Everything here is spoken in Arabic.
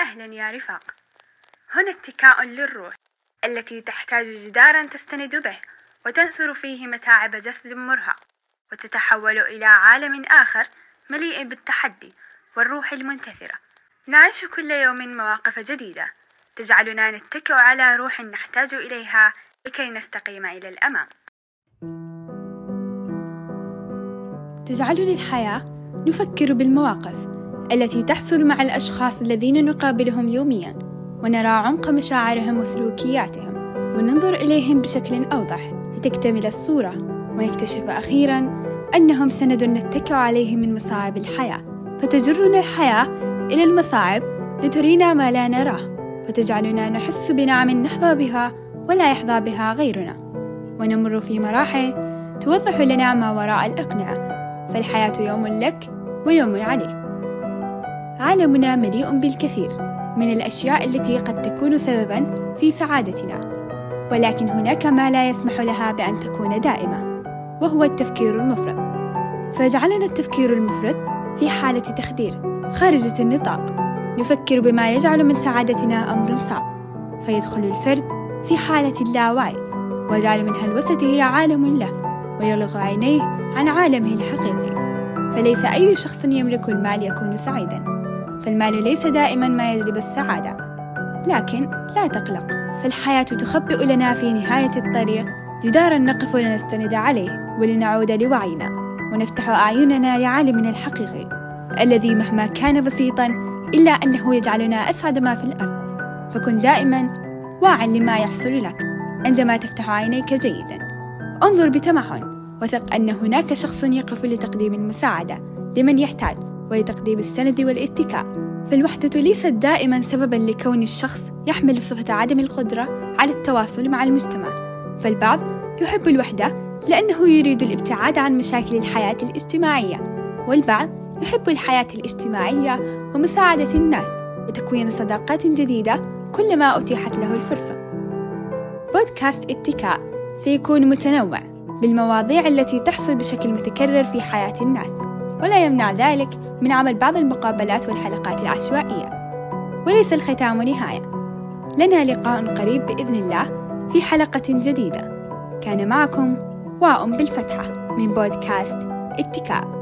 أهلا يا رفاق. هنا اتكاء للروح التي تحتاج جدارا تستند به وتنثر فيه متاعب جسد مرهق وتتحول إلى عالم آخر مليء بالتحدي والروح المنتثرة. نعيش كل يوم مواقف جديدة تجعلنا نتكئ على روح نحتاج إليها لكي نستقيم إلى الأمام. تجعلني الحياة نفكر بالمواقف التي تحصل مع الأشخاص الذين نقابلهم يوميا ونرى عمق مشاعرهم وسلوكياتهم وننظر إليهم بشكل أوضح لتكتمل الصورة ونكتشف أخيرا أنهم سند نتكئ عليه من مصاعب الحياة. فتجرنا الحياة إلى المصاعب لترينا ما لا نراه وتجعلنا نحس بنعم نحظى بها ولا يحظى بها غيرنا. ونمر في مراحل توضح لنا ما وراء الأقنعة. فالحياة يوم لك ويوم عليك. عالمنا مليء بالكثير من الأشياء التي قد تكون سببا في سعادتنا. ولكن هناك ما لا يسمح لها بأن تكون دائمة وهو التفكير المفرط. فيجعلنا التفكير المفرط في حالة تخدير خارجة النطاق. نفكر بما يجعل من سعادتنا أمر صعب فيدخل الفرد في حالة اللاوعي ويجعل من هلوسته عالم له ويلغ عينيه عن عالمه الحقيقي. فليس أي شخص يملك المال يكون سعيدا. فالمال ليس دائما ما يجلب السعادة لكن لا تقلق فالحياة تخبئ لنا في نهاية الطريق. جدارا نقف ونستند عليه ولنعود لوعينا ونفتح أعيننا لعالمنا الحقيقي الذي مهما كان بسيطا إلا أنه يجعلنا أسعد ما في الأرض. فكن دائما واعا لما يحصل لك عندما تفتح عينيك جيدا. انظر بتمعن وثق أن هناك شخص يقف لتقديم المساعدة لمن يحتاج. ولتقديم السند والاتكاء. فالوحدة ليست دائما سببا لكون الشخص يحمل صفة عدم القدرة على التواصل مع المجتمع. فالبعض يحب الوحدة لأنه يريد الابتعاد عن مشاكل الحياة الاجتماعية والبعض يحب الحياة الاجتماعية ومساعدة الناس وتكوين صداقات جديدة كلما أتيحت له الفرصة. بودكاست اتكاء سيكون متنوع بالمواضيع التي تحصل بشكل متكرر في حياة الناس. ولا يمنع ذلك من عمل بعض المقابلات والحلقات العشوائية. وليس الختام نهاية. لنا لقاء قريب بإذن الله في حلقة جديدة. كان معكم واء بالفتحة من بودكاست اتكاء.